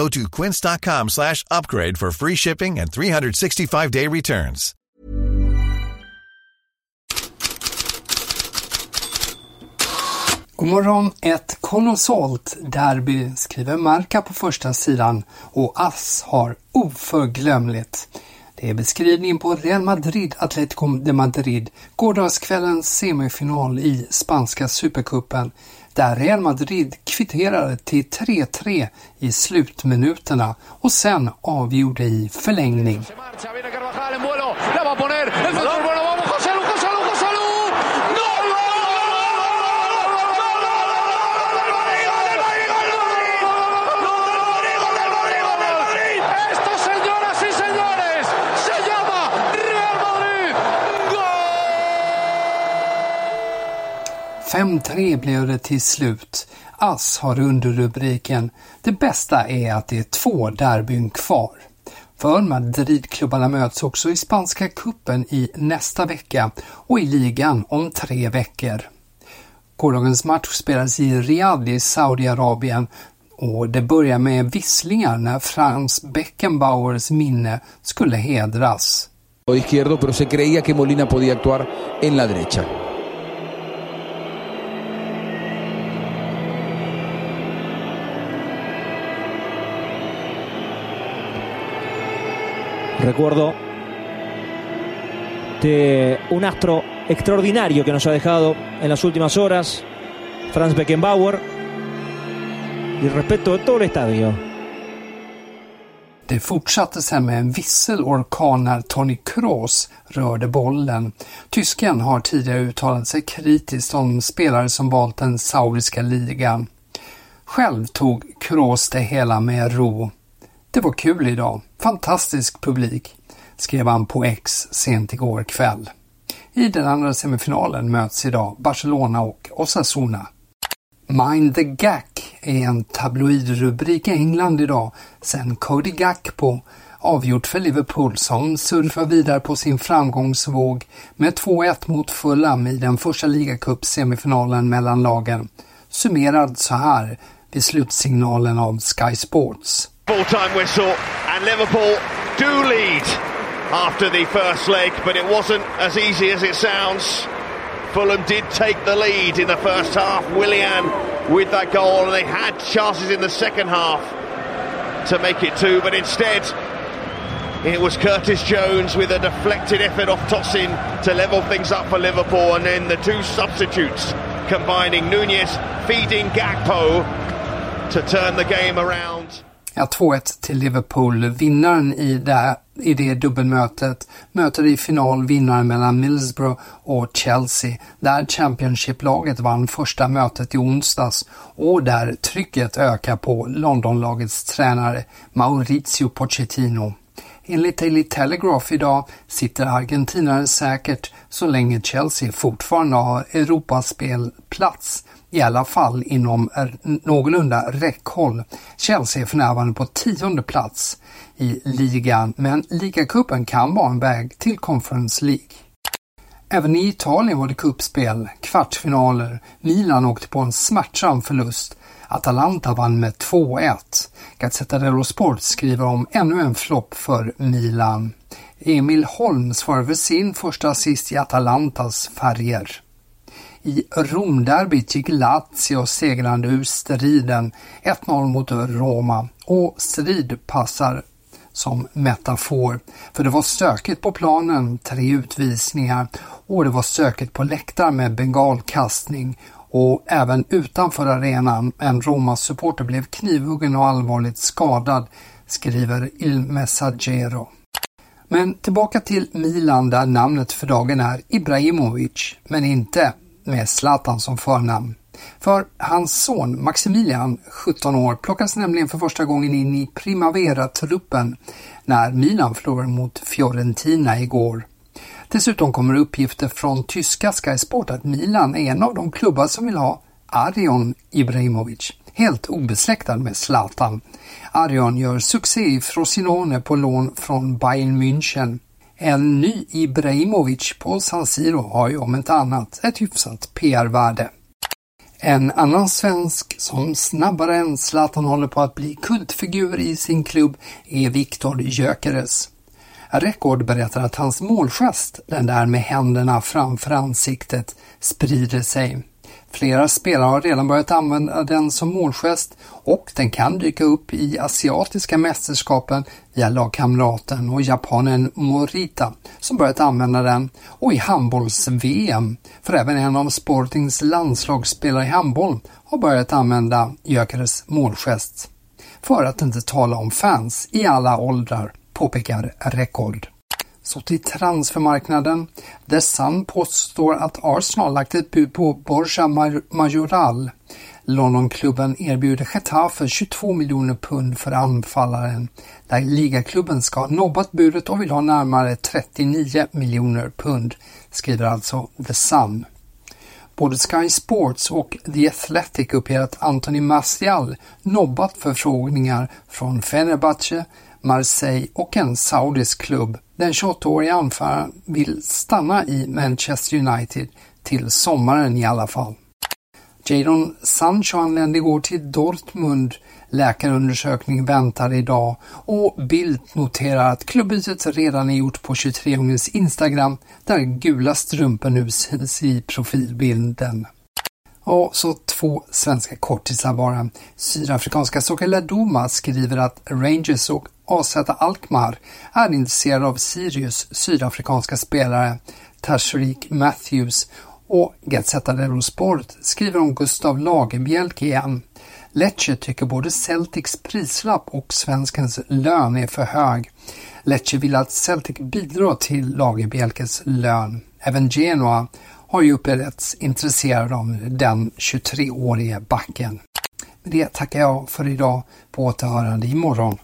Go to quince.com slash upgrade for free shipping and 365-day returns. God morgon! Ett kolossalt derby skriver Marca på första sidan och Ass har oförglömligt. Det är beskrivningen på Real Madrid Atletico de Madrid, gårdagskvällens semifinal i spanska supercupen, där Real Madrid kvitterade till 3-3 i slutminuterna och sen avgjorde i förlängning. 5-3 blev det till slut. Ass har underrubriken Det bästa är att det är två derbyn kvar. För Madridklubbarna möts också i spanska kuppen i nästa vecka och i ligan om tre veckor. Gårdagens match spelas i Riyadh i Saudiarabien och det börjar med visslingar när Franz Beckenbauers minne skulle hedras. izquierdo, pero se creía que Molina podía actuar en la derecha. Recuerdo de un astro extraordinario que nos ha dejado en las últimas horas, Franz Beckenbauer, y respeto de todo el estadio. Det fortsatte sen med en visselorkan när Tony Kroos rörde bollen. Tysken har tidigare uttalat sig kritiskt om spelare som valt den saudiska ligan. Själv tog Kroos det hela med ro. Det var kul idag. Fantastisk publik, skrev han på X sent igår kväll. I den andra semifinalen möts idag Barcelona och Osasuna. Mind the Gack är en tabloidrubrik i England idag sen Cody Gakpo avgjort för Liverpool som surfar vidare på sin framgångsvåg med 2-1 mot Fulham i den första ligacup-semifinalen mellan lagen. Summerad så här vid slutsignalen av Sky Sports. Full-time whistle and Liverpool do lead after the first leg, but it wasn't as easy as it sounds. Fulham did take the lead in the first half. Willian with that goal, and they had chances in the second half to make it two, but instead it was Curtis Jones with a deflected effort off Tossin to level things up for Liverpool, and then the two substitutes combining Nunez feeding Gakpo to turn the game around. Ja, 2-1 till Liverpool. Vinnaren i det, i det dubbelmötet möter i final vinnaren mellan Middlesbrough och Chelsea, där Championship-laget vann första mötet i onsdags och där trycket ökar på Londonlagets tränare Maurizio Pochettino. Enligt Daily Telegraph idag sitter argentinaren säkert så länge Chelsea fortfarande har Europaspelplats, i alla fall inom någorlunda räckhåll. Chelsea är för närvarande på tionde plats i ligan, men ligacupen kan vara en väg till Conference League. Även i Italien var det kuppspel, kvartsfinaler. Milan åkte på en smärtsam förlust. Atalanta vann med 2-1. Gazzetta dello Sport skriver om ännu en flopp för Milan. Emil Holm svarar för sin första assist i Atalantas färger. I Romderbyt gick Lazio segrande ur striden 1-0 mot Roma och strid passar som metafor. För det var stökigt på planen, tre utvisningar och det var stökigt på läktaren med bengalkastning och även utanför arenan. En Roma-supporter blev knivhuggen och allvarligt skadad, skriver Il Messaggero. Men tillbaka till Milan där namnet för dagen är Ibrahimovic, men inte med Zlatan som förnamn. För hans son Maximilian, 17 år, plockas nämligen för första gången in i Primavera-truppen när Milan förlorade mot Fiorentina igår. Dessutom kommer uppgifter från tyska Sky Sport att Milan är en av de klubbar som vill ha Arion Ibrahimovic, helt obesläktad med Zlatan. Arion gör succé i Frosinone på lån från Bayern München. En ny Ibrahimovic på San Siro har ju om inte annat ett hyfsat PR-värde. En annan svensk som snabbare än Zlatan håller på att bli kultfigur i sin klubb är Viktor Gyökeres. Rekord berättar att hans målgest, den där med händerna framför ansiktet, sprider sig. Flera spelare har redan börjat använda den som målgest och den kan dyka upp i asiatiska mästerskapen via lagkamraten och japanen Morita som börjat använda den och i handbolls-VM för även en av Sportings landslagsspelare i handboll har börjat använda Gyökeres målgest. För att inte tala om fans i alla åldrar, påpekar Rekord. Så till transfermarknaden. där Sun påstår att Arsenal lagt ett bud på Borja Majoral. Londonklubben erbjuder Getafe 22 miljoner pund för anfallaren. Där ligaklubben ska ha nobbat budet och vill ha närmare 39 miljoner pund, skriver alltså The Sun. Både Sky Sports och The Athletic uppger att Anthony Martial nobbat förfrågningar från Fenerbahce, Marseille och en saudisk klubb. Den 28-årige anfallaren vill stanna i Manchester United till sommaren i alla fall. Jadon Sancho anlände igår till Dortmund. Läkarundersökning väntar idag och Bildt noterar att klubbytet redan är gjort på 23-åringens Instagram där gula strumpor nu syns i profilbilden. Och så två svenska kortisar bara. Sydafrikanska Sokela Duma skriver att Rangers och AZ Alkmaar är intresserade av Sirius sydafrikanska spelare Tashreeq Matthews och Gazzetta dello Sport skriver om Gustav Lagerbielke igen. Lecce tycker både Celtics prislapp och svenskens lön är för hög. Lecce vill att Celtic bidrar till Lagerbielkes lön. Även Genoa har ju uppgetts intresserad av den 23-årige backen. Med det tackar jag för idag. På återhörande imorgon.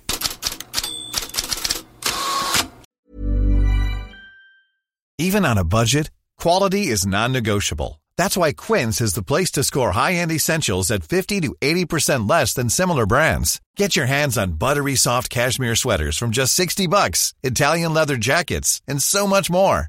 Even on a budget, quality is non-negotiable. That's why Quince is the place to score high-end essentials at 50 to 80% less than similar brands. Get your hands on buttery soft cashmere sweaters from just 60 bucks, Italian leather jackets, and so much more.